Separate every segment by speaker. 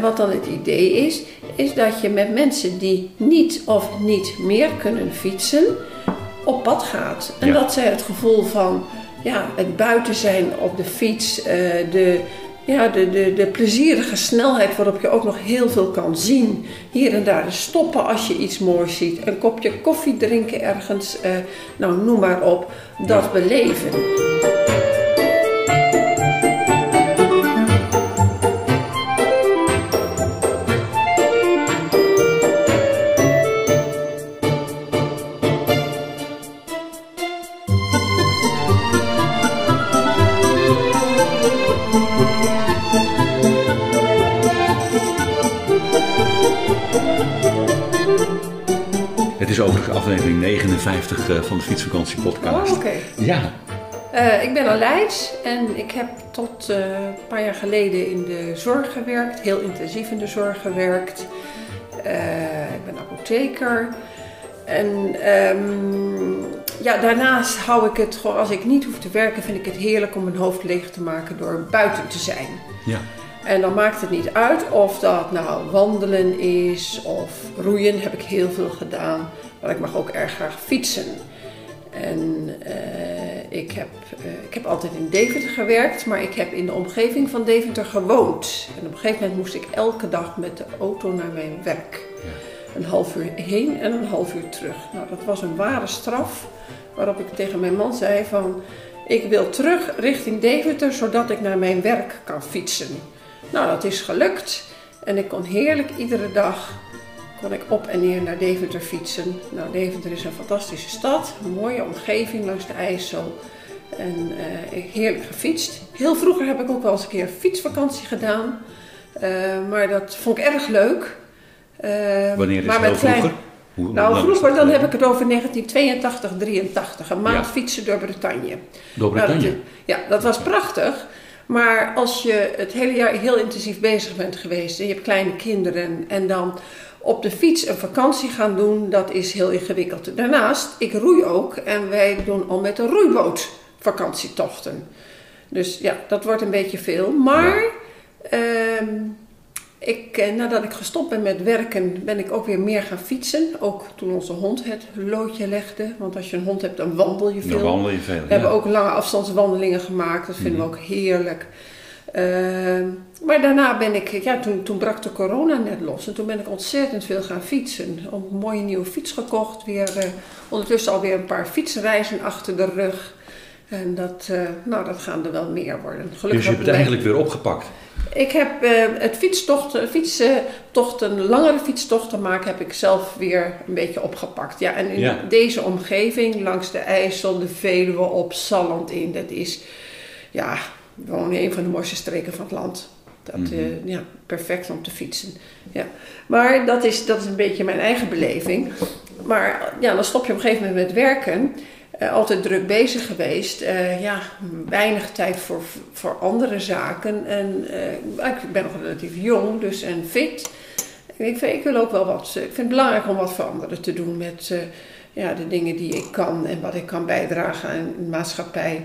Speaker 1: En wat dan het idee is, is dat je met mensen die niet of niet meer kunnen fietsen, op pad gaat. En
Speaker 2: Ja.
Speaker 1: dat zij het gevoel van ja, het buiten zijn op de fiets, eh, de, ja, de, de, de plezierige snelheid waarop je ook nog heel veel kan zien. Hier en daar stoppen als je iets moois ziet. Een kopje koffie drinken ergens, eh, nou noem maar op. Dat beleven.
Speaker 2: 59 eh, van de Fietsvakantie podcast.
Speaker 1: Oh, oké.
Speaker 2: Ja,
Speaker 1: Eh, ik ben Aleid en ik heb tot eh, een paar jaar geleden in de zorg gewerkt, heel intensief in de zorg gewerkt. Ik ben apotheker. En ehm, ja, daarnaast hou ik het gewoon, als ik niet hoef te werken, vind ik het heerlijk om mijn hoofd leeg te maken door buiten te zijn.
Speaker 2: ja.
Speaker 1: En dan maakt het niet uit of dat nou wandelen is of roeien, heb ik heel veel gedaan. Maar ik mag ook erg graag fietsen. En eh, ik, heb, eh, ik heb altijd in Deventer gewerkt, maar ik heb in de omgeving van Deventer gewoond. En op een gegeven moment moest ik elke dag met de auto naar mijn werk. Een half uur heen en een half uur terug. Nou, dat was een ware straf, waarop ik tegen mijn man zei van... Ik wil terug richting Deventer, zodat ik naar mijn werk kan fietsen. Nou, dat is gelukt. En ik kon heerlijk iedere dag kon ik op en neer naar Deventer fietsen. Nou, Deventer is een fantastische stad, een mooie omgeving langs de IJssel. En eh, heerlijk gefietst. Heel vroeger heb ik ook wel eens een keer fietsvakantie gedaan. Eh, maar dat vond ik erg leuk. Eh,
Speaker 2: Wanneer is
Speaker 1: maar met klein-
Speaker 2: vroeger? Hoe-
Speaker 1: Nou, vroeger
Speaker 2: dat
Speaker 1: dan heb ik het over 1982, 83. Een maand
Speaker 2: Ja.
Speaker 1: fietsen door Bretagne.
Speaker 2: Door
Speaker 1: Nou,
Speaker 2: Bretagne?
Speaker 1: dat- ja, dat was prachtig. Maar als je het hele jaar heel intensief bezig bent geweest en je hebt kleine kinderen en dan op de fiets een vakantie gaan doen, dat is heel ingewikkeld. Daarnaast, ik roei ook en wij doen al met een roeiboot vakantietochten. Dus ja, dat wordt een beetje veel. Maar ehm, ik, eh, nadat ik gestopt ben met werken, ben ik ook weer meer gaan fietsen. Ook toen onze hond het loodje legde. Want als je een hond hebt, dan wandel je veel.
Speaker 2: Dan wandel je veel.
Speaker 1: We hebben ook lange afstandswandelingen gemaakt. Dat vinden
Speaker 2: Mhm.
Speaker 1: we ook heerlijk. Ehm, maar daarna ben ik, ja, toen, toen brak de corona net los. En toen ben ik ontzettend veel gaan fietsen. Een mooie nieuwe fiets gekocht. Weer, eh, ondertussen alweer een paar fietsreizen achter de rug. En dat, eh, nou, dat gaan er wel meer worden.
Speaker 2: Dus
Speaker 1: Gelukkig
Speaker 2: je hebt het eigenlijk weer opgepakt.
Speaker 1: ik heb eh, het fietstochten, fietstochten, langere fietstochten maken, heb ik zelf weer een beetje opgepakt. Ja, en in
Speaker 2: Ja.
Speaker 1: deze omgeving, langs de IJssel, de Veluwe op, Salland in, dat is ja, gewoon een van de mooiste streken van het land. Dat,
Speaker 2: Mhm.
Speaker 1: ja, perfect om te fietsen. Ja. Maar dat is, dat is een beetje mijn eigen beleving. Maar ja, dan stop je op een gegeven moment met werken. Eh, altijd druk bezig geweest. Eh, ja, weinig tijd voor, voor andere zaken. En eh, ik ben nog relatief jong dus, en fit. En ik, vind, ik wil ook wel wat. Ik vind het belangrijk om wat voor anderen te doen met ja, de dingen die ik kan en wat ik kan bijdragen aan de maatschappij.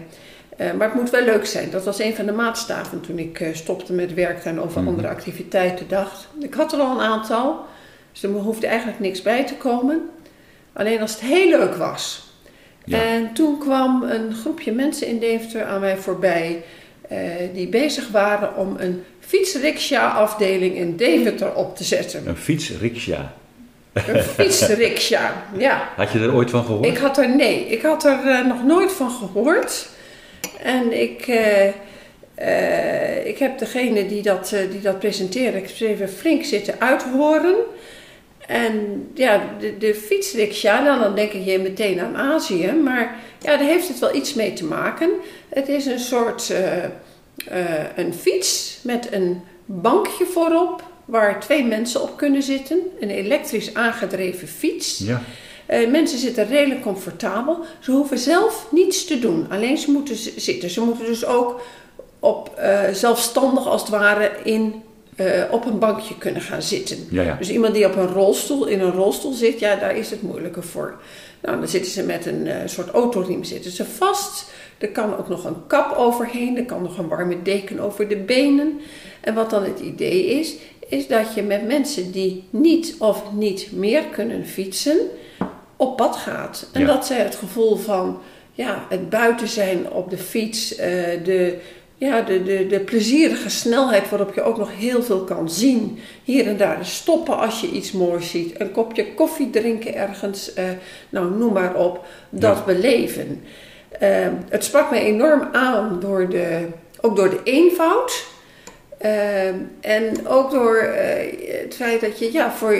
Speaker 1: Eh, maar het moet wel leuk zijn. Dat was een van de maatstaven toen ik eh, stopte met werken en over
Speaker 2: Mhm.
Speaker 1: andere activiteiten dacht. Ik had er al een aantal, dus er hoefde eigenlijk niks bij te komen. Alleen als het heel leuk was.
Speaker 2: Ja.
Speaker 1: En toen kwam een groepje mensen in Deventer aan mij voorbij. eh, die bezig waren om een fietsriksja-afdeling in Deventer op te zetten.
Speaker 2: Een fietsriksja.
Speaker 1: Een fietsriksja, ja.
Speaker 2: Had je er ooit van gehoord?
Speaker 1: Ik had er, nee, ik had er nog nooit van gehoord. En ik, eh, eh, ik heb degene die dat, eh, die dat presenteerde, ik even flink zitten uithoren. En ja, de, de fietsriksja, nou, dan denk je meteen aan Azië, maar ja, daar heeft het wel iets mee te maken. Het is een soort een fiets met een bankje voorop waar twee mensen op kunnen zitten. Een elektrisch aangedreven fiets. Ja. Uh, mensen zitten redelijk comfortabel. Ze hoeven zelf niets te doen, alleen ze moeten zitten. Ze moeten dus ook op, zelfstandig als het ware in uh, op een bankje kunnen gaan zitten. Dus iemand die op een rolstoel, in een rolstoel zit, ja, daar is het moeilijker voor. Nou, dan zitten ze met een soort autoriem zitten ze vast. Er kan ook nog een kap overheen, er kan nog een warme deken over de benen. En wat dan het idee is, is dat je met mensen die niet of niet meer kunnen fietsen, op pad gaat. En dat zij het gevoel van ja, het buiten zijn op de fiets, uh, de, ja, de, de, de plezierige snelheid waarop je ook nog heel veel kan zien. Hier en daar stoppen als je iets moois ziet. Een kopje koffie drinken ergens, uh, nou noem maar op. Dat beleven. Uh, het sprak mij enorm aan door de, ook door de eenvoud. Uh, en ook door het feit dat je, ja, voor,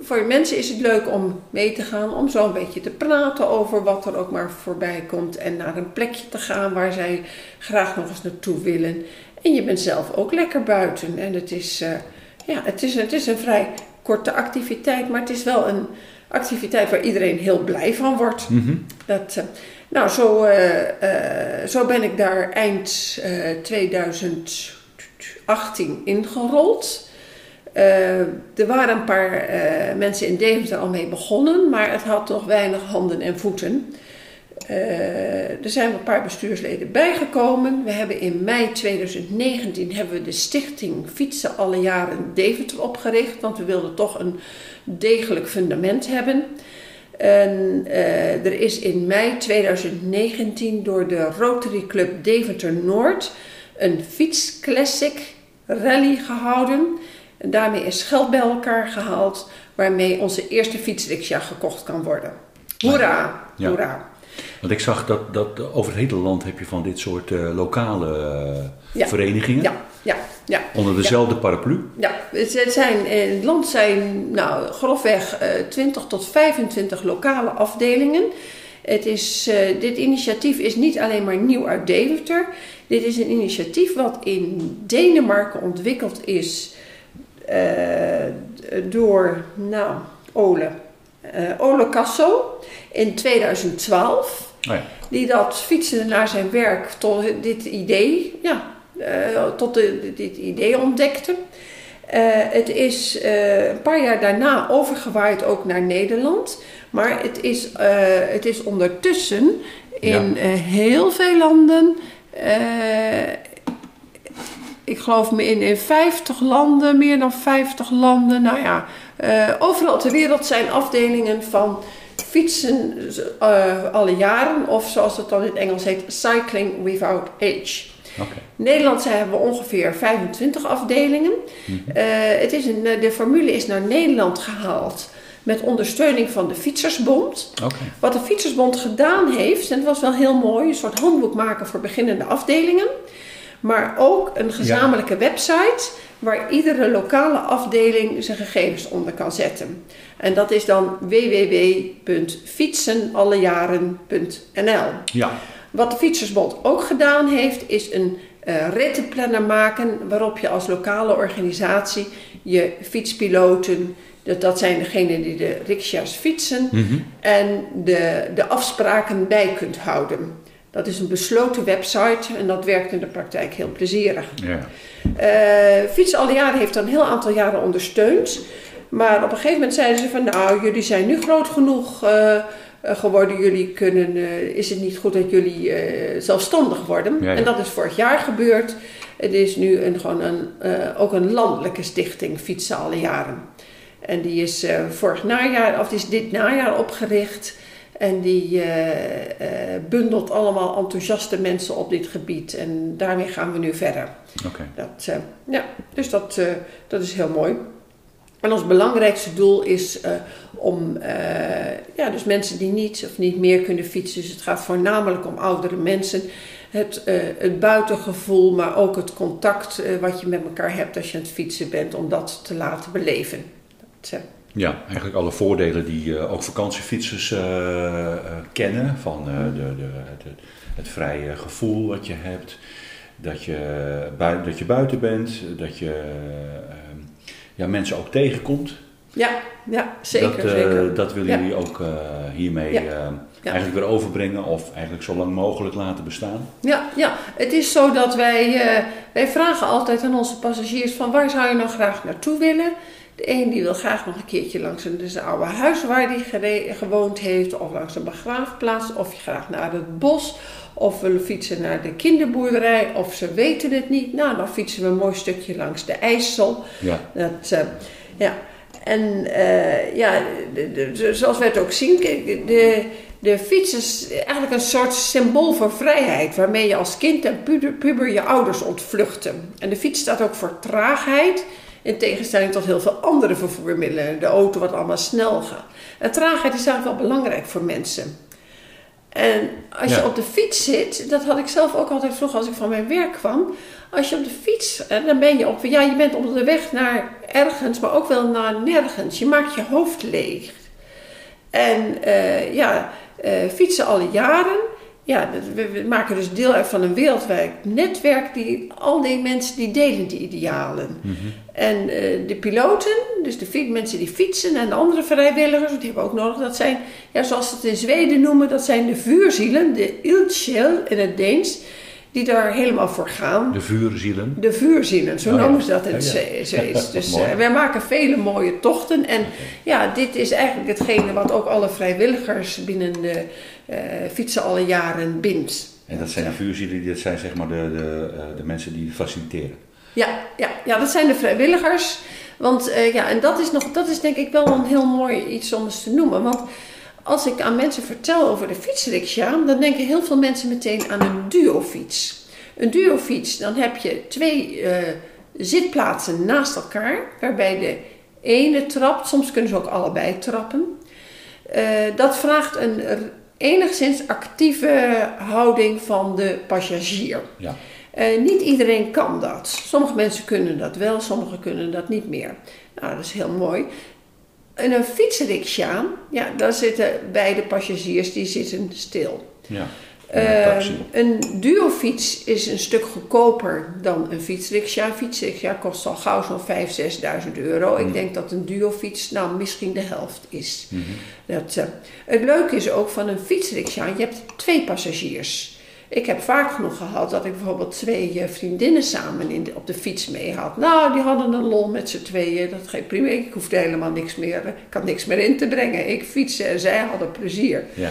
Speaker 1: voor mensen is het leuk om mee te gaan, om zo een beetje te praten over wat er ook maar voorbij komt en naar een plekje te gaan waar zij graag nog eens naartoe willen. En je bent zelf ook lekker buiten. En het is, uh, ja, het is, het is een vrij korte activiteit, maar het is wel een activiteit waar iedereen heel blij van wordt.
Speaker 2: Mhm.
Speaker 1: dat, uh, nou, zo, uh, zo ben ik daar eind 2018 ingerold. Uh, er waren een paar uh, mensen in Deventer al mee begonnen, maar het had nog weinig handen en voeten. Uh, er zijn een paar bestuursleden bijgekomen. We hebben in mei 2019 hebben we de stichting Fietsen alle jaren Deventer opgericht, want we wilden toch een degelijk fundament hebben. En er is in mei 2019 door de Rotary Club Deventer Noord een fietsclassic rally gehouden. En daarmee is geld bij elkaar gehaald waarmee onze eerste fietsriksja gekocht kan worden. Hoera, ja. hoera.
Speaker 2: Want ik zag dat, dat over het hele land heb je van dit soort uh, lokale uh, verenigingen.
Speaker 1: Ja, ja, ja.
Speaker 2: Onder dezelfde
Speaker 1: ja.
Speaker 2: paraplu.
Speaker 1: Ja, het zijn, in het land zijn nou, grofweg uh, 20 tot 25 lokale afdelingen. Het is, dit initiatief is niet alleen maar nieuw uit Deventer. Dit is een initiatief wat in Denemarken ontwikkeld is uh, door, nou, Ole. Uh, Ole Casso in 2012. Oh ja. Die dat fietsen naar zijn werk tot dit idee, ja, uh, tot de, dit idee ontdekte. het is een paar jaar daarna overgewaaid ook naar Nederland. Maar het is, het is ondertussen in ja. heel veel landen ik geloof me in, in 50 landen, meer dan 50 landen. Nou ja, uh, overal ter wereld zijn afdelingen van fietsen uh, alle jaren, of zoals het dan in het Engels heet, Cycling Without Age.
Speaker 2: Okay.
Speaker 1: In Nederland hebben we ongeveer 25 afdelingen. Mm -hmm. uh, het is een, de formule is naar Nederland gehaald met ondersteuning van de Fietsersbond.
Speaker 2: Okay.
Speaker 1: Wat de Fietsersbond gedaan heeft, en het was wel heel mooi, een soort handboek maken voor beginnende afdelingen. Maar ook een gezamenlijke ja. website waar iedere lokale afdeling zijn gegevens onder kan zetten. En dat is dan www.fietsenallejaren.nl.
Speaker 2: Ja.
Speaker 1: Wat de Fietsersbond ook gedaan heeft, is een uh, rittenplanner maken waarop je als lokale organisatie je fietspiloten, dat, dat zijn degenen die de rickshaws fietsen,
Speaker 2: mm -hmm.
Speaker 1: en de, de afspraken bij kunt houden. Dat is een besloten website en dat werkt in de praktijk heel plezierig.
Speaker 2: Ja.
Speaker 1: Uh, Fiets alle jaren heeft dan een heel aantal jaren ondersteund. Maar op een gegeven moment zeiden ze van nou, jullie zijn nu groot genoeg uh, geworden. Jullie kunnen, uh, is het niet goed dat jullie zelfstandig worden?
Speaker 2: Ja, ja.
Speaker 1: En dat is vorig jaar gebeurd. Het is nu een, gewoon een, ook een landelijke stichting, Fietsen alle jaren. En die is vorig najaar, of die is dit najaar opgericht. En die uh, uh, bundelt allemaal enthousiaste mensen op dit gebied. En daarmee gaan we nu verder.
Speaker 2: Okay.
Speaker 1: Dat, uh, ja, dus dat, dat is heel mooi. En ons belangrijkste doel is om ja, dus mensen die niet of niet meer kunnen fietsen. Dus het gaat voornamelijk om oudere mensen. Het, het buitengevoel, maar ook het contact wat je met elkaar hebt als je aan het fietsen bent, om dat te laten beleven.
Speaker 2: Ja, eigenlijk alle voordelen die uh, ook vakantiefietsers uh, kennen. Van de, de, het, het, vrije gevoel wat je hebt. Dat je, bui, dat je buiten bent. Dat je ja, mensen ook tegenkomt.
Speaker 1: Ja, ja zeker.
Speaker 2: Dat,
Speaker 1: zeker.
Speaker 2: dat willen jullie ook hiermee ja. eigenlijk weer overbrengen. Of eigenlijk zo lang mogelijk laten bestaan.
Speaker 1: Ja, ja. het is zo dat wij, wij vragen altijd aan onze passagiers van waar zou je nou graag naartoe willen... De een die wil graag nog een keertje langs een dus oude huis waar hij gewoond heeft, of langs een begraafplaats, of je graag naar het bos, of willen fietsen naar de kinderboerderij, of ze weten het niet. Nou, dan fietsen we een mooi stukje langs de IJssel.
Speaker 2: Ja.
Speaker 1: Dat, uh, ja. En uh, ja, de, de, zoals we het ook zien, de, de fiets is eigenlijk een soort symbool voor vrijheid, waarmee je als kind en puber, puber je ouders ontvluchten. En de fiets staat ook voor traagheid. In tegenstelling tot heel veel andere vervoermiddelen. De auto wat allemaal snel gaat. En traagheid is eigenlijk wel belangrijk voor mensen. En als je op de fiets zit, dat had ik zelf ook altijd vroeger als ik van mijn werk kwam. Als je op de fiets, dan ben je op, ja, je bent op de weg naar ergens, maar ook wel naar nergens. Je maakt je hoofd leeg. En uh, ja, uh, fietsen alle jaren ja, we, maken dus deel uit van een wereldwijd netwerk die al die mensen die delen die idealen.
Speaker 2: Mhm.
Speaker 1: En uh, de piloten, dus de mensen die fietsen en de andere vrijwilligers, die hebben we ook nodig. Dat zijn, ja, zoals ze het in Zweden noemen, dat zijn de vuurzielen, de ildsjäl in het Deens die daar helemaal voor gaan.
Speaker 2: De vuurzielen?
Speaker 1: De vuurzielen, zo oh, noemen ze dat in Zweeds. Dus uh, wij maken vele mooie tochten. En ja, dit is eigenlijk hetgene wat ook alle vrijwilligers binnen de uh, fietsen alle jaren bindt.
Speaker 2: En dat zijn de vuurzielen, dat zijn zeg maar de, de, uh, de mensen die faciliteren?
Speaker 1: Ja, ja, ja, dat zijn de vrijwilligers. Want ja, en dat is, nog, dat is denk ik wel een heel mooi iets om eens te noemen. Want als ik aan mensen vertel over de fietsriksja, dan denken heel veel mensen meteen aan een duofiets. Een duofiets, dan heb je twee uh, zitplaatsen naast elkaar, waarbij de ene trapt, soms kunnen ze ook allebei trappen. Uh, dat vraagt een enigszins actieve houding van de passagier.
Speaker 2: Ja.
Speaker 1: Uh, niet iedereen kan dat. Sommige mensen kunnen dat wel, sommigen kunnen dat niet meer. Nou, dat is heel mooi. In een fietsriksja, ja, daar zitten beide passagiers die zitten stil.
Speaker 2: Ja.
Speaker 1: Uh, een duofiets is een stuk goedkoper dan een fietsriksja. Een fietsriksja kost al gauw zo'n 5.000, 6.000 euro. Ik mhm. denk dat een duofiets nou misschien de helft is.
Speaker 2: Mm
Speaker 1: dat, uh, het leuke is ook van een fietsriksja, je hebt twee passagiers. Ik heb vaak genoeg gehad dat ik bijvoorbeeld twee eh, vriendinnen samen in op de fiets mee had. Nou, die hadden een lol met z'n tweeën. Dat ging prima. Ik hoefde helemaal niks meer. Ik had niks meer in te brengen. Ik fietsen en zij hadden plezier.
Speaker 2: Ja.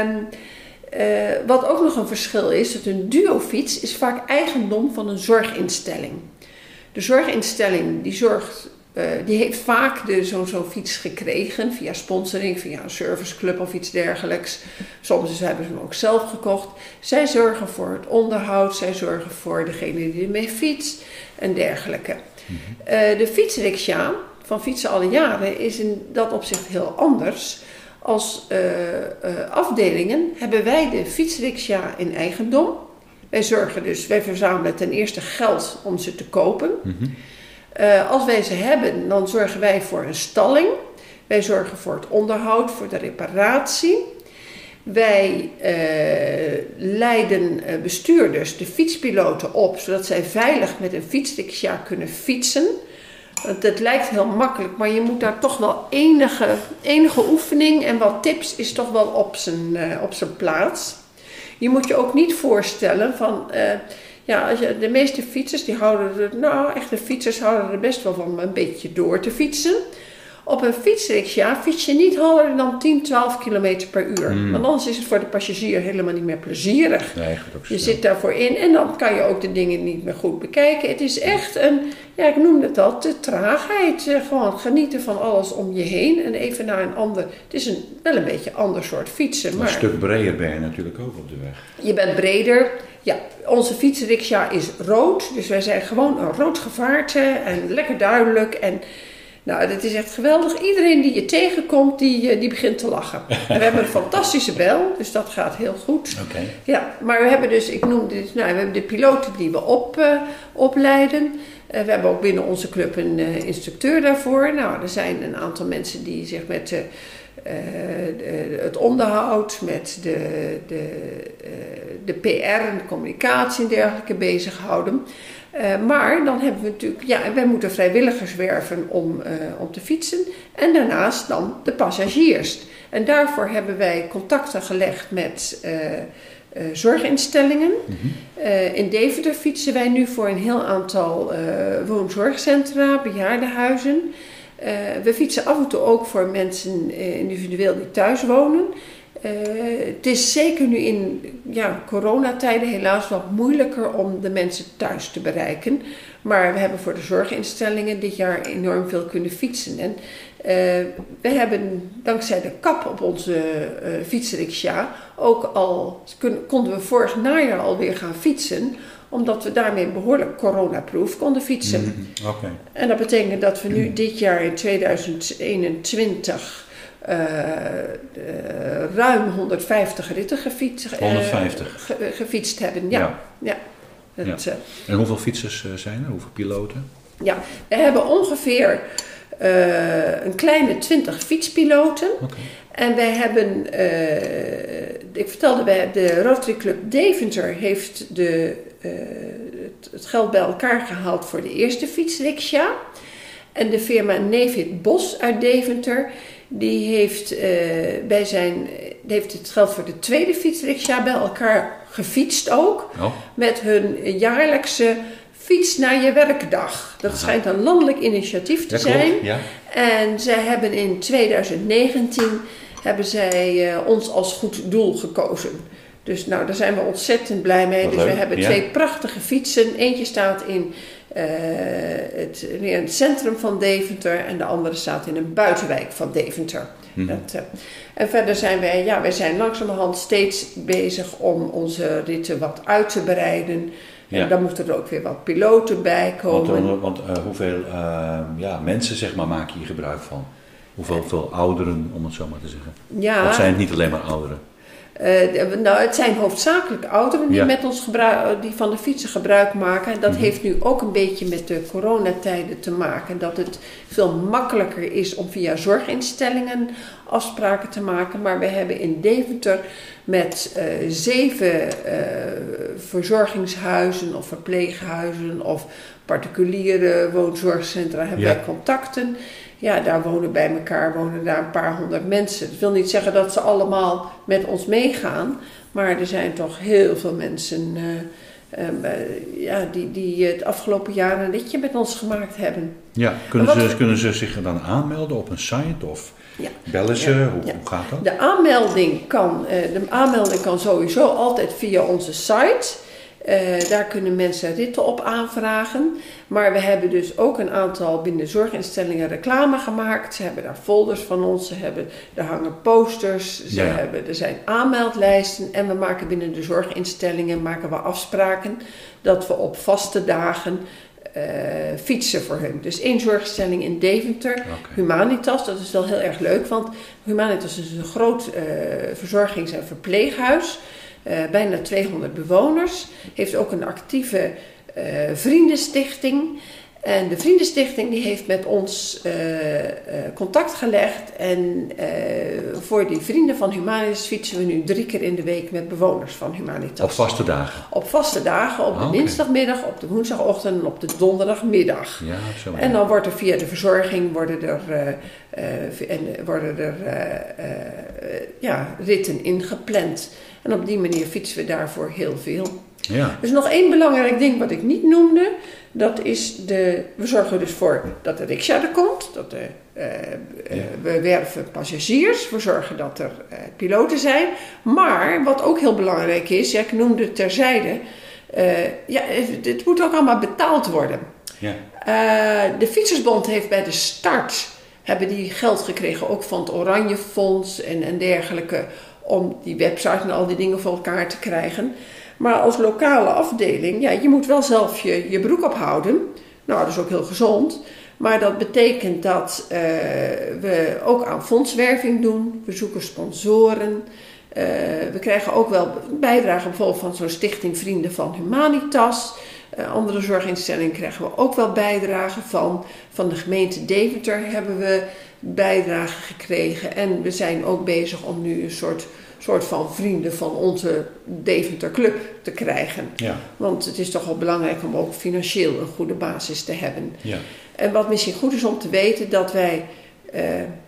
Speaker 1: Um, uh, wat ook nog een verschil is, dat een duofiets is vaak eigendom van een zorginstelling. De zorginstelling die zorgt uh, die heeft vaak zo'n zo fiets gekregen via sponsoring, via een serviceclub of iets dergelijks. Soms hebben ze hem ook zelf gekocht. Zij zorgen voor het onderhoud, zij zorgen voor degene die ermee fietst en dergelijke. Mm -hmm. uh, de fietsriksja van Fietsen alle jaren is in dat opzicht heel anders. Als uh, afdelingen hebben wij de fietsriksja in eigendom. Wij zorgen dus, wij verzamelen ten eerste geld om ze te kopen.
Speaker 2: Mm -hmm.
Speaker 1: Uh, als wij ze hebben, dan zorgen wij voor een stalling. Wij zorgen voor het onderhoud, voor de reparatie. Wij uh, leiden uh, bestuurders, de fietspiloten op, zodat zij veilig met een fietsriksja kunnen fietsen. Want het lijkt heel makkelijk, maar je moet daar toch wel enige, enige oefening en wat tips is toch wel op zijn, op zijn plaats. Je moet je ook niet voorstellen van ja, als je, de meeste fietsers die houden er, nou echte fietsers houden er best wel van om een beetje door te fietsen. Op een fietsriksja fiets je niet harder dan 10, 12 km per uur.
Speaker 2: Mm.
Speaker 1: Want anders is het voor de passagier helemaal niet meer plezierig.
Speaker 2: Nee,
Speaker 1: je zit daarvoor in en dan kan je ook de dingen niet meer goed bekijken. Het is echt een, ja ik noemde het al, de traagheid. Eh, gewoon genieten van alles om je heen en even naar een ander. Het is een, wel een beetje ander soort fietsen. Maar
Speaker 2: een stuk breder ben je natuurlijk ook op de weg.
Speaker 1: Je bent breder. Ja, onze fietsriksja is rood. Dus wij zijn gewoon een rood gevaarte en lekker duidelijk. En Nou, dat is echt geweldig. Iedereen die je tegenkomt, die, eh, die begint te lachen. En we hebben een fantastische bel, dus dat gaat heel goed.
Speaker 2: Oké.
Speaker 1: Ja, maar we hebben dus, ik noemde dit, nou, we hebben de piloten die we op, eh, opleiden. Eh, we hebben ook binnen onze club een instructeur daarvoor. Nou, er zijn een aantal mensen die zich met de- het onderhoud, met de, de, de PR en de communicatie en dergelijke bezighouden. Eh, maar dan hebben we natuurlijk, ja, wij moeten vrijwilligers werven om, eh, om te fietsen. En daarnaast dan de passagiers. En daarvoor hebben wij contacten gelegd met eh, zorginstellingen. Eh, in Deventer fietsen wij nu voor een heel aantal woonzorgcentra, bejaardenhuizen. We fietsen af en toe ook voor mensen individueel die thuis wonen. Eh, het is zeker nu in ja, coronatijden helaas wat moeilijker om de mensen thuis te bereiken. Maar we hebben voor de zorginstellingen dit jaar enorm veel kunnen fietsen. En eh, we hebben dankzij de kap op onze eh fietsriksja ook al kun- konden we vorig najaar alweer gaan fietsen, omdat we daarmee behoorlijk coronaproof konden fietsen.
Speaker 2: Mhm.
Speaker 1: En dat betekent dat we nu dit jaar in 2021 eh, eh, ruim 150 ritten gefietst, eh,
Speaker 2: 150.
Speaker 1: ge- gefietst hebben. Ja, ja. Dat, eh,
Speaker 2: En hoeveel fietsers eh, zijn er? Hoeveel piloten?
Speaker 1: ja. We hebben ongeveer eh, een kleine 20 fietspiloten.
Speaker 2: Oké.
Speaker 1: En wij hebben, eh, ik vertelde, wij, de Rotary Club Deventer heeft de, eh, het, het geld bij elkaar gehaald voor de eerste fietsriksja. En de firma Nevid Bos uit Deventer, die heeft, eh, bij zijn, die heeft het geld voor de tweede fietsriksja bij elkaar gefietst ook.
Speaker 2: Oh,
Speaker 1: Met hun jaarlijkse fiets naar je werkdag. Dat schijnt een landelijk initiatief te
Speaker 2: ja,
Speaker 1: zijn.
Speaker 2: klopt. Ja.
Speaker 1: En zij hebben in 2019 hebben zij eh, ons als goed doel gekozen. Dus nou, daar zijn we ontzettend blij mee.
Speaker 2: Wat
Speaker 1: dus we hebben
Speaker 2: ja.
Speaker 1: twee prachtige fietsen. Eentje staat in eh, het, in het centrum van Deventer en de andere staat in een buitenwijk van Deventer.
Speaker 2: Mhm.
Speaker 1: Dat, eh, en verder zijn wij, ja, wij zijn langzamerhand steeds bezig om onze ritten wat uit te breiden.
Speaker 2: Ja.
Speaker 1: En dan moeten er ook weer wat piloten bij
Speaker 2: Want,
Speaker 1: komen.
Speaker 2: eh, want eh, hoeveel eh, ja, mensen zeg maar, maken hier gebruik van? Hoeveel veel ouderen, om het zo maar te zeggen?
Speaker 1: ja,
Speaker 2: Of zijn het niet alleen maar ouderen?
Speaker 1: Eh, nou, het zijn hoofdzakelijk ouderen die,
Speaker 2: Ja.
Speaker 1: met ons gebruik, die van de fietsen gebruik maken. Dat
Speaker 2: Mhm.
Speaker 1: heeft nu ook een beetje met de coronatijden te maken. Dat het veel makkelijker is om via zorginstellingen afspraken te maken. Maar we hebben in Deventer met eh, zeven eh, verzorgingshuizen of verpleeghuizen of particuliere woonzorgcentra hebben
Speaker 2: Ja.
Speaker 1: wij contacten. Ja, daar wonen bij elkaar wonen daar een paar honderd mensen. Dat wil niet zeggen dat ze allemaal met ons meegaan, maar er zijn toch heel veel mensen eh, eh, ja, die, die het afgelopen jaar een ritje met ons gemaakt hebben.
Speaker 2: Ja, kunnen ze, kunnen ze zich dan aanmelden op een site of
Speaker 1: Ja.
Speaker 2: bellen ze?
Speaker 1: Ja,
Speaker 2: Hoe,
Speaker 1: ja.
Speaker 2: hoe gaat dat?
Speaker 1: De aanmelding kan, eh, de aanmelding kan sowieso altijd via onze site. Eh, daar kunnen mensen ritten op aanvragen. Maar we hebben dus ook een aantal binnen zorginstellingen reclame gemaakt. Ze hebben daar folders van ons, ze hebben, er hangen posters, ze
Speaker 2: Ja,
Speaker 1: hebben, er zijn aanmeldlijsten. En we maken binnen de zorginstellingen maken we afspraken dat we op vaste dagen eh, fietsen voor hun. Dus één zorginstelling in Deventer. Humanitas, dat is wel heel erg leuk, want Humanitas is een groot eh, verzorgings- en verpleeghuis. Eh, bijna 200 bewoners. Heeft ook een actieve eh, vriendenstichting. En de vriendenstichting die heeft met ons eh, eh, contact gelegd. En eh, voor die vrienden van Humanitas fietsen we nu drie keer in de week met bewoners van Humanitas.
Speaker 2: Op vaste dagen?
Speaker 1: Op vaste dagen, op de
Speaker 2: Ah,
Speaker 1: dinsdagmiddag, op de woensdagochtend en op de donderdagmiddag.
Speaker 2: Ja, zo'n
Speaker 1: En dan wordt er via de verzorging worden er, en worden er ja, ritten ingepland. En op die manier fietsen we daarvoor heel veel.
Speaker 2: Ja,
Speaker 1: Dus nog één belangrijk ding wat ik niet noemde. Dat is de, we zorgen dus voor dat de riksja er komt. Dat de, eh, eh,
Speaker 2: Ja.
Speaker 1: We werven passagiers. We zorgen dat er eh, piloten zijn. Maar wat ook heel belangrijk is, ja, ik noemde het terzijde. eh ja, het moet ook allemaal betaald worden.
Speaker 2: ja.
Speaker 1: De Fietsersbond heeft bij de start hebben die geld gekregen, ook van het Oranje Fonds en, en dergelijke, om die website en al die dingen voor elkaar te krijgen. Maar als lokale afdeling, ja, je moet wel zelf je, je broek ophouden. Nou, dat is ook heel gezond. Maar dat betekent dat uh, we ook aan fondswerving doen. We zoeken sponsoren. Uh, we krijgen ook wel bijdragen bijvoorbeeld van zo'n stichting Vrienden van Humanitas. Uh, andere zorginstellingen krijgen we ook wel bijdragen van. Van de gemeente Deventer hebben we bijdragen gekregen. En we zijn ook bezig om nu een soort, soort van vrienden van onze Deventer Club te krijgen.
Speaker 2: Ja.
Speaker 1: Want het is toch wel belangrijk om ook financieel een goede basis te hebben.
Speaker 2: Ja.
Speaker 1: En wat misschien goed is om te weten, dat wij, eh,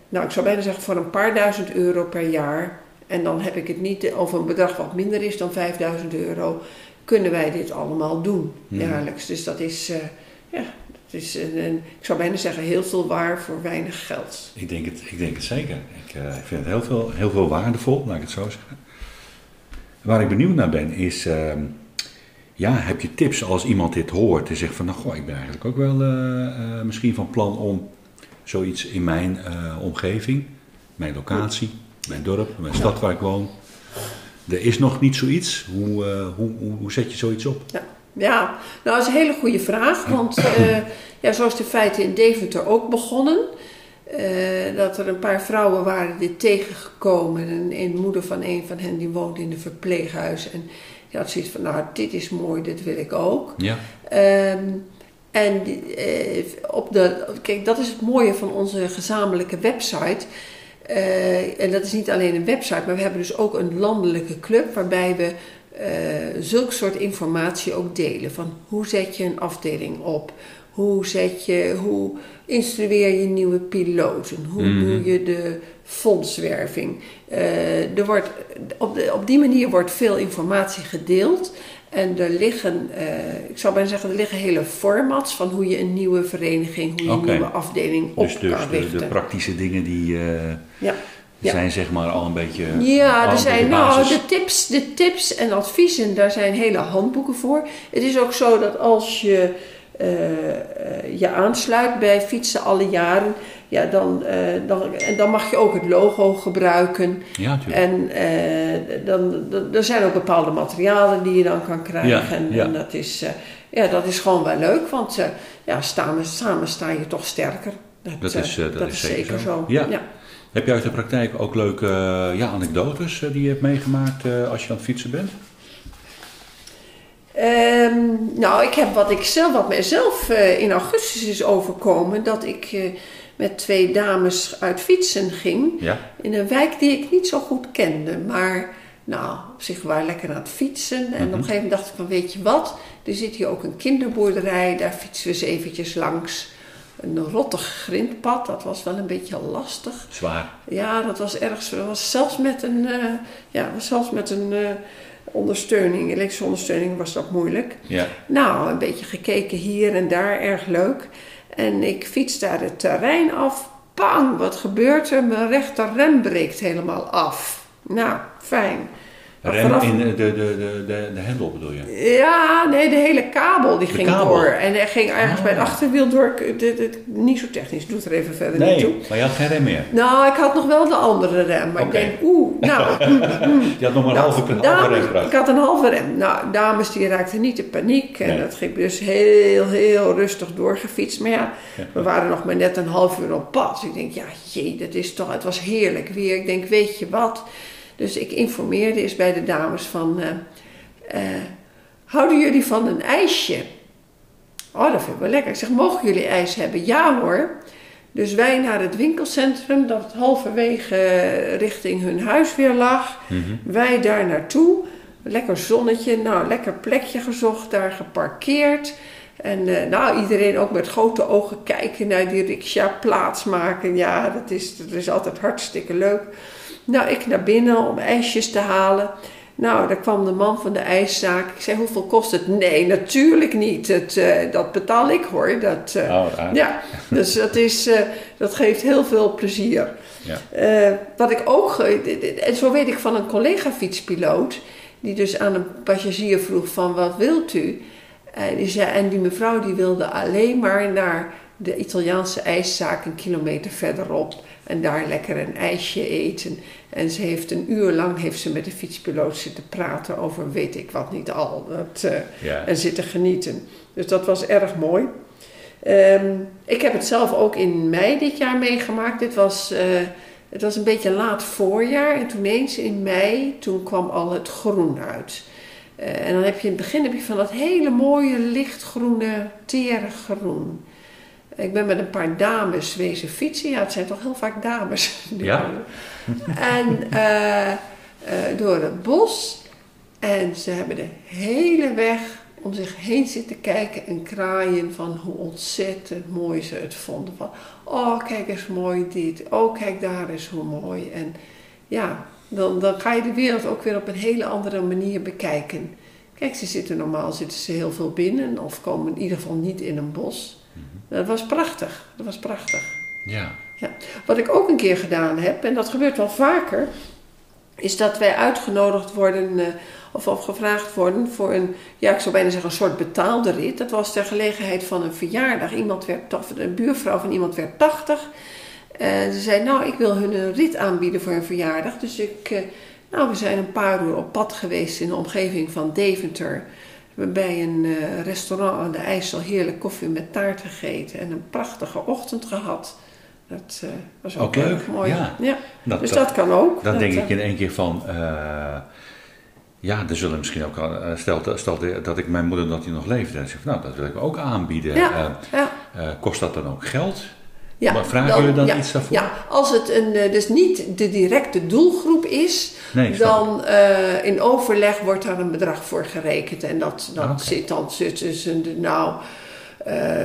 Speaker 1: nou ik zou bijna zeggen voor een paar duizend euro per jaar, en dan heb ik het niet over een bedrag wat minder is dan 5000 euro, kunnen wij dit allemaal doen jaarlijks. Dus dat is, uh, ja, is een, een, ik zou bijna zeggen heel veel waar voor weinig geld.
Speaker 2: Ik denk het, ik denk het zeker. Ik, uh, ik vind het heel veel, heel veel waardevol, laat ik het zo zeggen. Waar ik benieuwd naar ben is, uh, ja, heb je tips als iemand dit hoort en zegt van, nou goh, ik ben eigenlijk ook wel uh, misschien van plan om zoiets in mijn omgeving, mijn locatie, mijn dorp, mijn stad waar ik woon. Er is nog niet zoiets. Hoe, hoe, hoe, hoe, zet je zoiets op?
Speaker 1: Ja, ja. nou dat is een hele goede vraag. Want uh, ja, zo is de feite in Deventer ook begonnen. Uh, dat er een paar vrouwen waren dit tegengekomen. En een moeder van een van hen die woonde in een verpleeghuis. En die had zoiets van, nou dit is mooi, dit wil ik ook.
Speaker 2: Ja.
Speaker 1: Um, en op de, kijk, dat is het mooie van onze gezamenlijke website. Uh, en dat is niet alleen een website, maar we hebben dus ook een landelijke club waarbij we zulk soort informatie ook delen. Van hoe zet je een afdeling op? Hoe, zet je, hoe instrueer je nieuwe piloten? Hoe mm. doe je de fondswerving? Uh, er wordt, op, de, op die manier wordt veel informatie gedeeld. En er liggen, uh, ik zou bijna zeggen, er liggen hele formats van hoe je een nieuwe vereniging, hoe je
Speaker 2: okay.
Speaker 1: een nieuwe afdeling op
Speaker 2: dus, dus
Speaker 1: kan
Speaker 2: de,
Speaker 1: richten.
Speaker 2: de praktische dingen die uh,
Speaker 1: ja.
Speaker 2: Zijn zeg maar al een beetje
Speaker 1: Ja, er zijn nou, de tips, de tips en adviezen, daar zijn hele handboeken voor. Het is ook zo dat als je uh, je aansluit bij fietsen alle jaren, ja, dan, uh, dan, en dan mag je ook het logo gebruiken.
Speaker 2: Ja,
Speaker 1: en uh, dan, dan, er zijn ook bepaalde materialen die je dan kan krijgen.
Speaker 2: Ja,
Speaker 1: en,
Speaker 2: ja.
Speaker 1: en dat, is, ja, dat is gewoon wel leuk, want ja, samen, samen sta je toch sterker. Dat,
Speaker 2: dat is, dat
Speaker 1: dat
Speaker 2: is
Speaker 1: is zeker zo.
Speaker 2: zo. Ja.
Speaker 1: ja.
Speaker 2: Heb je uit de praktijk ook leuke ja, anekdotes die je hebt meegemaakt als je aan het fietsen bent?
Speaker 1: Um, nou, ik heb wat ik zelf, wat mijzelf uh, in augustus is overkomen, dat ik uh, met twee dames uit fietsen ging
Speaker 2: ja.
Speaker 1: in een wijk die ik niet zo goed kende, maar nou, op zich waren lekker aan het fietsen. En mm -hmm. op een gegeven moment dacht ik van, weet je wat, er zit hier ook een kinderboerderij, daar fietsen we eens eventjes langs. Een rottig grindpad, dat was wel een beetje lastig.
Speaker 2: Zwaar.
Speaker 1: Ja, dat was erg. Dat was zelfs met een, uh, ja, was zelfs met een ondersteuning, elektrische ondersteuning, was dat moeilijk.
Speaker 2: Ja.
Speaker 1: Nou, een beetje gekeken hier en daar, erg leuk. En ik fiets daar het terrein af. Bang, wat gebeurt er? Mijn rechter rem breekt helemaal af. Nou, fijn.
Speaker 2: Rem vanaf... in de, de, de, de, de hendel bedoel je?
Speaker 1: Ja, nee, de hele kabel die
Speaker 2: de
Speaker 1: ging
Speaker 2: kabel.
Speaker 1: door. En er ging ergens
Speaker 2: Ah.
Speaker 1: bij het achterwiel door. Dit, niet zo technisch, doet er even verder
Speaker 2: Nee,
Speaker 1: niet toe.
Speaker 2: maar je had geen rem meer.
Speaker 1: Nou, ik had nog wel de andere rem. Maar ik denk, oeh, nou... mm, mm.
Speaker 2: Je had nog maar een
Speaker 1: Nou,
Speaker 2: halve, een halve
Speaker 1: dames-
Speaker 2: remkracht.
Speaker 1: Ik had een halve rem. Nou, dames die raakten niet in paniek. En
Speaker 2: Nee.
Speaker 1: dat ging dus heel, heel rustig doorgefietst. Maar ja,
Speaker 2: Ja.
Speaker 1: we waren nog maar net een half uur op pad. Dus ik denk, ja, jee, dat is toch... Het was heerlijk weer. Ik denk, weet je wat? Dus ik informeerde eens bij de dames van... eh, eh, houden jullie van een ijsje? Oh, dat vind ik wel lekker. Ik zeg, mogen jullie ijs hebben? Ja hoor. Dus wij naar het winkelcentrum, dat halverwege richting hun huis weer lag.
Speaker 2: Mhm.
Speaker 1: Wij daar naartoe. Lekker zonnetje, nou, lekker plekje gezocht, daar geparkeerd. En eh, nou, iedereen ook met grote ogen kijken naar die riksja plaatsmaken. Ja, dat is, dat is altijd hartstikke leuk. Nou, ik naar binnen om ijsjes te halen. Nou, daar kwam de man van de ijszaak. Ik zei, hoeveel kost het? Nee, natuurlijk niet. Het, eh, dat betaal ik hoor. Dat,
Speaker 2: Oh, aardig.
Speaker 1: ja, dus dat, is, eh, dat geeft heel veel plezier.
Speaker 2: Ja.
Speaker 1: Wat ik ook, en zo weet ik van een collega fietspiloot, die dus aan een passagier vroeg van wat wilt u? En die, zei, en die mevrouw die wilde alleen maar naar de Italiaanse ijszaak een kilometer verderop en daar lekker een ijsje eten. En ze heeft een uur lang heeft ze met de fietspiloot zitten praten over weet ik wat niet al. Dat,
Speaker 2: Ja.
Speaker 1: en zitten genieten. Dus dat was erg mooi. Ehm, ik heb het zelf ook in mei dit jaar meegemaakt. Dit was, eh, het was een beetje laat voorjaar. En toen eens in mei, toen kwam al het groen uit. Eh, en dan heb je in het begin heb je van dat hele mooie lichtgroene, tere groen. Ik ben met een paar dames wezen fietsen. Ja, het zijn toch heel vaak dames.
Speaker 2: Ja.
Speaker 1: En eh, eh, door het bos. En ze hebben de hele weg om zich heen zitten kijken en kraaien van hoe ontzettend mooi ze het vonden. Van, oh, kijk eens mooi dit. Oh, kijk daar eens hoe mooi. En ja, dan, dan ga je de wereld ook weer op een hele andere manier bekijken. Kijk, ze zitten normaal zitten ze heel veel binnen of komen in ieder geval niet in een bos. Dat was prachtig. Dat was prachtig.
Speaker 2: Ja.
Speaker 1: Ja. Wat ik ook een keer gedaan heb, en dat gebeurt wel vaker, is dat wij uitgenodigd worden eh, of, of gevraagd worden voor een, ja, ik zou bijna zeggen, een soort betaalde rit. Dat was ter gelegenheid van een verjaardag. Iemand werd, of een buurvrouw van iemand werd 80. En ze zei, nou, ik wil hun een rit aanbieden voor een verjaardag. Dus ik, eh, nou, we zijn een paar uur op pad geweest in de omgeving van Deventer. Bij een eh, restaurant aan de IJssel heerlijk koffie met taart gegeten en een prachtige ochtend gehad. Dat eh, was ook,
Speaker 2: Ook leuk,
Speaker 1: mooi.
Speaker 2: ja. Dat-
Speaker 1: dus
Speaker 2: dat-
Speaker 1: dat, kan ook.
Speaker 2: Dan
Speaker 1: Dat,
Speaker 2: denk
Speaker 1: eh,
Speaker 2: ik in één keer van, eh, ja, er zullen misschien ook, eh, stel, stel dat ik mijn moeder dat die nog leefde, en zeg van, nou, dat wil ik ook aanbieden.
Speaker 1: Ja,
Speaker 2: Eh,
Speaker 1: ja.
Speaker 2: eh, kost dat dan ook geld?
Speaker 1: Ja,
Speaker 2: Maar vragen jullie dan
Speaker 1: ja,
Speaker 2: iets daarvoor?
Speaker 1: Ja, als het een, eh, dus niet de directe doelgroep is,
Speaker 2: Nee,
Speaker 1: dan eh, in overleg wordt daar een bedrag voor gerekend. En dat, dat
Speaker 2: Ah,
Speaker 1: zit dan tussen de, nou,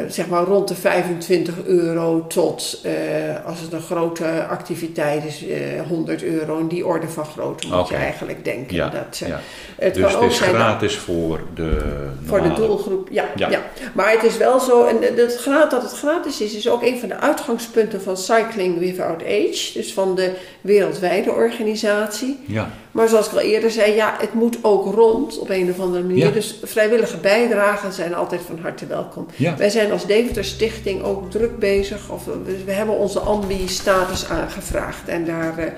Speaker 1: zeg maar rond de 25 euro tot, eh, als het een grote activiteit is, eh 100 euro. In die orde van grootte moet je eigenlijk denken.
Speaker 2: Ja,
Speaker 1: dat, eh,
Speaker 2: ja.
Speaker 1: Het
Speaker 2: dus
Speaker 1: kan
Speaker 2: het
Speaker 1: ook
Speaker 2: is
Speaker 1: dat-
Speaker 2: gratis voor de
Speaker 1: voor de doelgroep, ja,
Speaker 2: Ja.
Speaker 1: ja. Maar het is wel zo, en het dat het gratis is, is ook een van de uitgangspunten van Cycling Without Age. Dus van de wereldwijde organisatie.
Speaker 2: Ja,
Speaker 1: Maar zoals ik al eerder zei, ja, het moet ook rond op een of andere manier.
Speaker 2: Ja.
Speaker 1: Dus vrijwillige bijdragen zijn altijd van harte welkom.
Speaker 2: Ja.
Speaker 1: Wij zijn als Deventer Stichting ook druk bezig. Of, we, we hebben onze ambi-status aangevraagd. En daar, eh,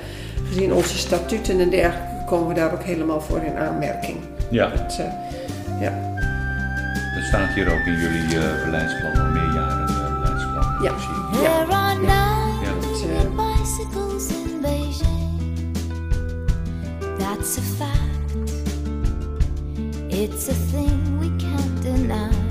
Speaker 1: gezien onze statuten en dergelijke, komen we daar ook helemaal voor in aanmerking.
Speaker 2: ja.
Speaker 1: Dat, eh, ja.
Speaker 2: Dat staat hier ook in jullie eh, beleidsplan, een meerjaren eh, beleidsplan.
Speaker 1: Ja. Ja. Dat, eh.
Speaker 3: That's a fact. It's a thing we can't deny.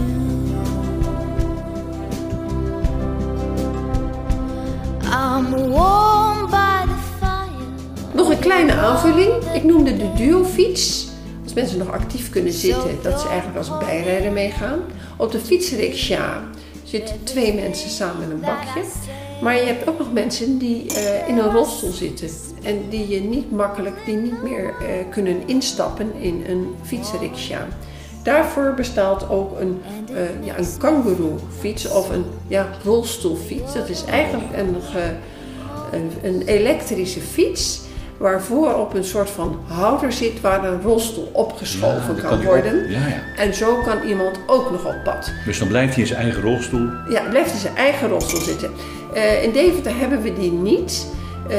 Speaker 1: Nog een kleine aanvulling. Ik noemde de duofiets. Als mensen nog actief kunnen zitten, dat ze eigenlijk als bijrijder meegaan. Op de fietsriksja zitten twee mensen samen in een bakje. Maar je hebt ook nog mensen die eh, in een rolstoel zitten. En die je niet makkelijk, die niet meer eh, kunnen instappen in een fietsriksja. Daarvoor bestaat ook een, eh ja, een kangoeroe-fiets of een ja, rolstoelfiets. Dat is eigenlijk een, ge- een, een elektrische fiets waarvoor op een soort van houder zit waar een rolstoel opgeschoven
Speaker 2: Ja,
Speaker 1: kan worden.
Speaker 2: ook- Ja, ja.
Speaker 1: En zo kan iemand ook nog op pad.
Speaker 2: Dus dan blijft hij in zijn eigen rolstoel.
Speaker 1: Ja, blijft in zijn eigen rolstoel zitten. Eh, in Deventer hebben we die niet. Eh,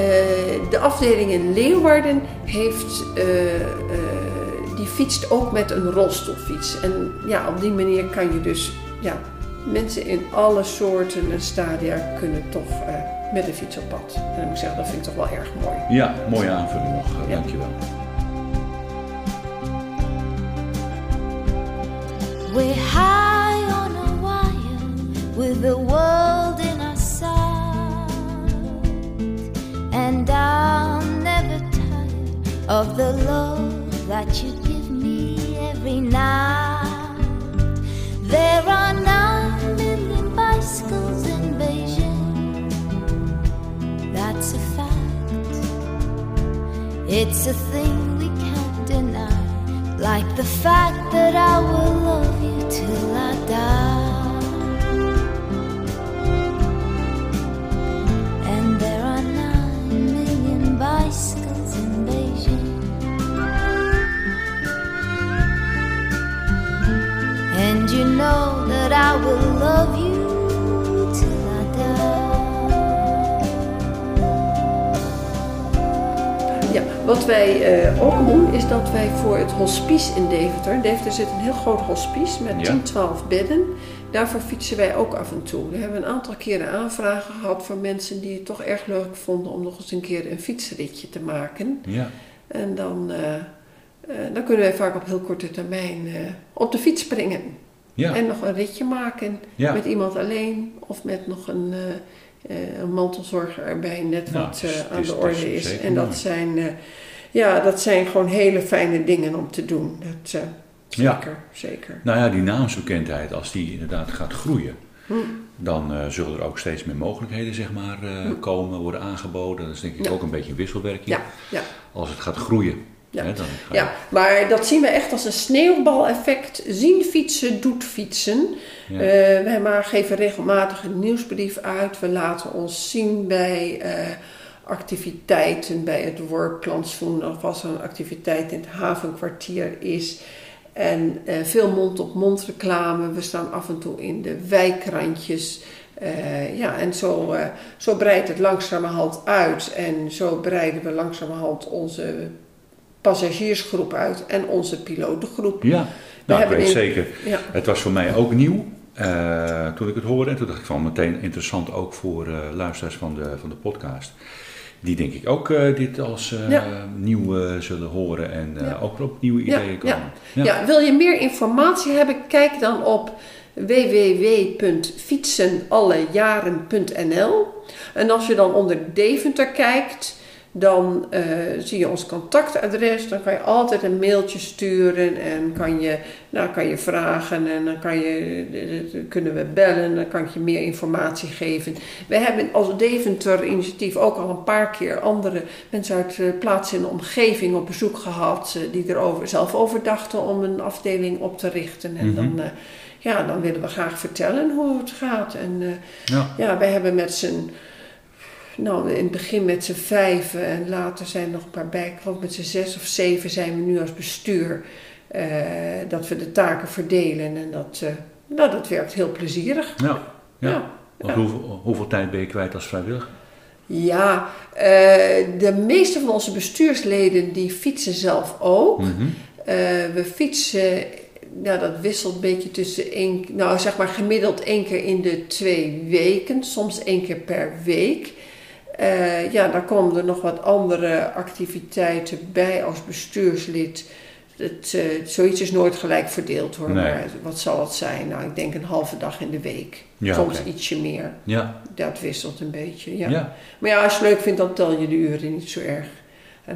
Speaker 1: de afdeling in Leeuwarden heeft, eh, eh, die fietst ook met een rolstoelfiets. En ja, op die manier kan je dus, ja, mensen in alle soorten en stadia kunnen toch eh, met de fiets op pad. En dan moet ik zeggen, dat vind ik toch wel erg mooi.
Speaker 2: Ja, mooie aanvulling nog. eh,
Speaker 1: Ja.
Speaker 2: Dankjewel.
Speaker 3: We're high on a wire with the world in our sight. And I'm never tired of the love that you every night. There are nine million bicycles in Beijing. That's a fact. It's a thing we can't deny. Like the fact that I will love you till I die. Love you. Ja,
Speaker 1: wat wij eh, ook doen is dat wij voor het hospice in Deventer, in Deventer zit een heel groot hospice met 10, 12 bedden, daarvoor fietsen wij ook af en toe. We hebben een aantal keren aanvragen gehad van mensen die het toch erg leuk vonden om nog eens een keer een fietsritje te maken.
Speaker 2: Ja.
Speaker 1: En dan, eh, eh, dan kunnen wij vaak op heel korte termijn op de fiets springen.
Speaker 2: Ja.
Speaker 1: En nog een ritje maken
Speaker 2: Ja.
Speaker 1: met iemand alleen of met nog een, eh, eh, een mantelzorger erbij, net
Speaker 2: Nou,
Speaker 1: wat
Speaker 2: is-
Speaker 1: eh, aan de orde is. En dat
Speaker 2: mooi.
Speaker 1: zijn, ja, dat zijn gewoon hele fijne dingen om te doen. Dat,
Speaker 2: Ja.
Speaker 1: zeker, zeker.
Speaker 2: Nou ja, die naamsbekendheid, als die inderdaad gaat groeien,
Speaker 1: Hm.
Speaker 2: dan zullen er ook steeds meer mogelijkheden zeg maar, eh, komen, worden aangeboden. Dat is denk ik ook een beetje een wisselwerking.
Speaker 1: Ja, ja.
Speaker 2: Als het gaat groeien.
Speaker 1: Ja.
Speaker 2: Dan
Speaker 1: maar dat zien we echt als een sneeuwbaleffect. Zien fietsen doet fietsen.
Speaker 2: Ja.
Speaker 1: Eh, wij maar geven regelmatig een nieuwsbrief uit. We laten ons zien bij eh, activiteiten, bij het workplantsoen of als er een activiteit in het havenkwartier is. En eh, veel mond-op-mond reclame. We staan af en toe in de wijkrandjes. Ja, en zo, zo breidt het langzamerhand uit. En zo breiden we langzamerhand onze passagiersgroep uit en onze pilotengroep.
Speaker 2: Ja, nou, ik weet
Speaker 1: in-
Speaker 2: zeker.
Speaker 1: Ja.
Speaker 2: Het was voor mij ook nieuw eh, toen ik het hoorde. En toen dacht ik van meteen interessant ook voor eh, luisteraars van de, van de podcast. Die denk ik ook eh, dit als
Speaker 1: Ja.
Speaker 2: nieuw zullen horen en
Speaker 1: Ja.
Speaker 2: ook op nieuwe
Speaker 1: Ja,
Speaker 2: ideeën
Speaker 1: ja.
Speaker 2: komen.
Speaker 1: Ja. wil je meer informatie hebben? Kijk dan op www.fietsenallejaren.nl En als je dan onder Deventer kijkt, dan eh, zie je ons contactadres. Dan kan je altijd een mailtje sturen en kan je, nou, kan je vragen en dan kan je, kunnen we bellen. Dan kan ik je meer informatie geven. We hebben als Deventer initiatief ook al een paar keer andere mensen uit eh, plaatsen de omgeving op bezoek gehad. eh, die er over, zelf over dachten om een afdeling op te richten. En
Speaker 2: Mhm.
Speaker 1: dan, eh, ja, dan willen we graag vertellen hoe het gaat. En
Speaker 2: Ja.
Speaker 1: ja, wij hebben met z'n, nou in het begin met z'n vijven en later zijn er nog een paar bij. Ik geloof met z'n zes of zeven zijn we nu als bestuur. eh, dat we de taken verdelen en dat, eh, nou, dat werkt heel plezierig.
Speaker 2: Ja. Ja.
Speaker 1: Ja.
Speaker 2: Want hoeveel, hoeveel tijd ben je kwijt als vrijwilliger?
Speaker 1: Ja, eh, de meeste van onze bestuursleden die fietsen zelf ook.
Speaker 2: Mhm.
Speaker 1: We fietsen, nou dat wisselt een beetje tussen één, nou zeg maar gemiddeld één keer in de twee weken, soms één keer per week. Eh, ja, dan komen er nog wat andere activiteiten bij als bestuurslid. Het, eh, zoiets is nooit gelijk verdeeld hoor,
Speaker 2: Nee.
Speaker 1: maar wat zal het zijn? Nou, ik denk een halve dag in de week.
Speaker 2: Ja,
Speaker 1: soms ietsje meer.
Speaker 2: Ja.
Speaker 1: Dat wisselt een beetje, ja.
Speaker 2: Ja.
Speaker 1: Maar ja, als je het leuk vindt, dan tel je de uren niet zo erg.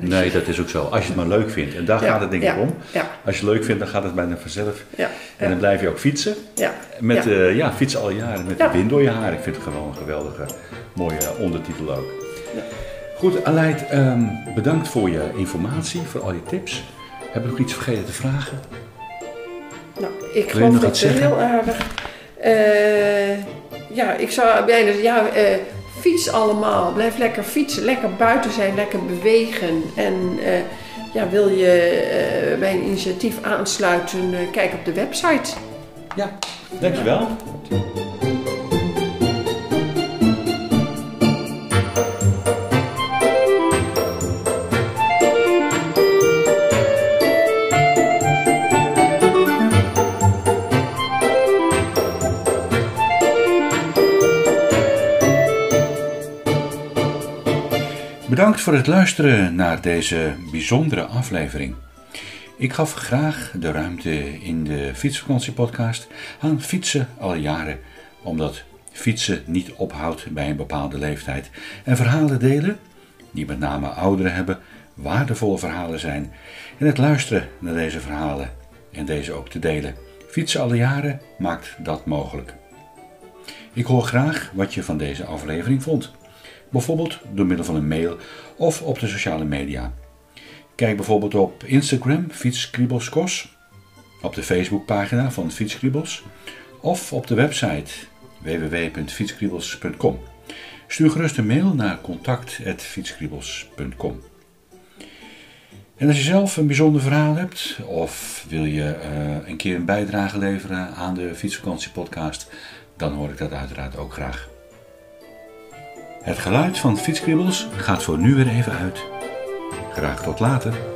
Speaker 2: Nee, dat is ook zo. Als je het maar leuk vindt. En daar
Speaker 1: Ja,
Speaker 2: gaat het denk
Speaker 1: ja,
Speaker 2: ik om.
Speaker 1: Ja,
Speaker 2: Als je het leuk vindt, dan gaat het bijna vanzelf.
Speaker 1: ja,
Speaker 2: En dan blijf je ook fietsen.
Speaker 1: ja.
Speaker 2: Met,
Speaker 1: Ja.
Speaker 2: ja. ja, fietsen al jaren met de wind door je haar. Ik vind het gewoon een geweldige, mooie ondertitel ook. Goed, Aleid, ehm, bedankt voor je informatie, voor al je tips. Heb ik nog iets vergeten te vragen?
Speaker 1: Nou, ik geloof dat ze
Speaker 2: zeggen?
Speaker 1: heel aardig. Eh, ja, ik zou bijna ja, eh, fiets allemaal. Blijf lekker fietsen, lekker buiten zijn, lekker bewegen. En eh, ja, wil je eh, bij een initiatief aansluiten, eh, kijk op de website.
Speaker 2: Ja, dankjewel. Bedankt voor het luisteren naar deze bijzondere aflevering. Ik gaf graag de ruimte in de fietsvakantiepodcast aan fietsen al jaren, omdat fietsen niet ophoudt bij een bepaalde leeftijd en verhalen delen, die met name ouderen hebben, waardevolle verhalen zijn en het luisteren naar deze verhalen en deze ook te delen. Fietsen alle jaren maakt dat mogelijk. Ik hoor graag wat je van deze aflevering vond. Bijvoorbeeld door middel van een mail of op de sociale media. Kijk bijvoorbeeld op Instagram Fietskriebelskos, op de Facebookpagina van Fietskriebels of op de website www.fietskriebels.com. Stuur gerust een mail naar contact.fietskriebels.com. En als je zelf een bijzonder verhaal hebt of wil je eh, een keer een bijdrage leveren aan de Fietsvakantiepodcast, dan hoor ik dat uiteraard ook graag. Het geluid van Fietskriebels gaat voor nu weer even uit. Graag tot later.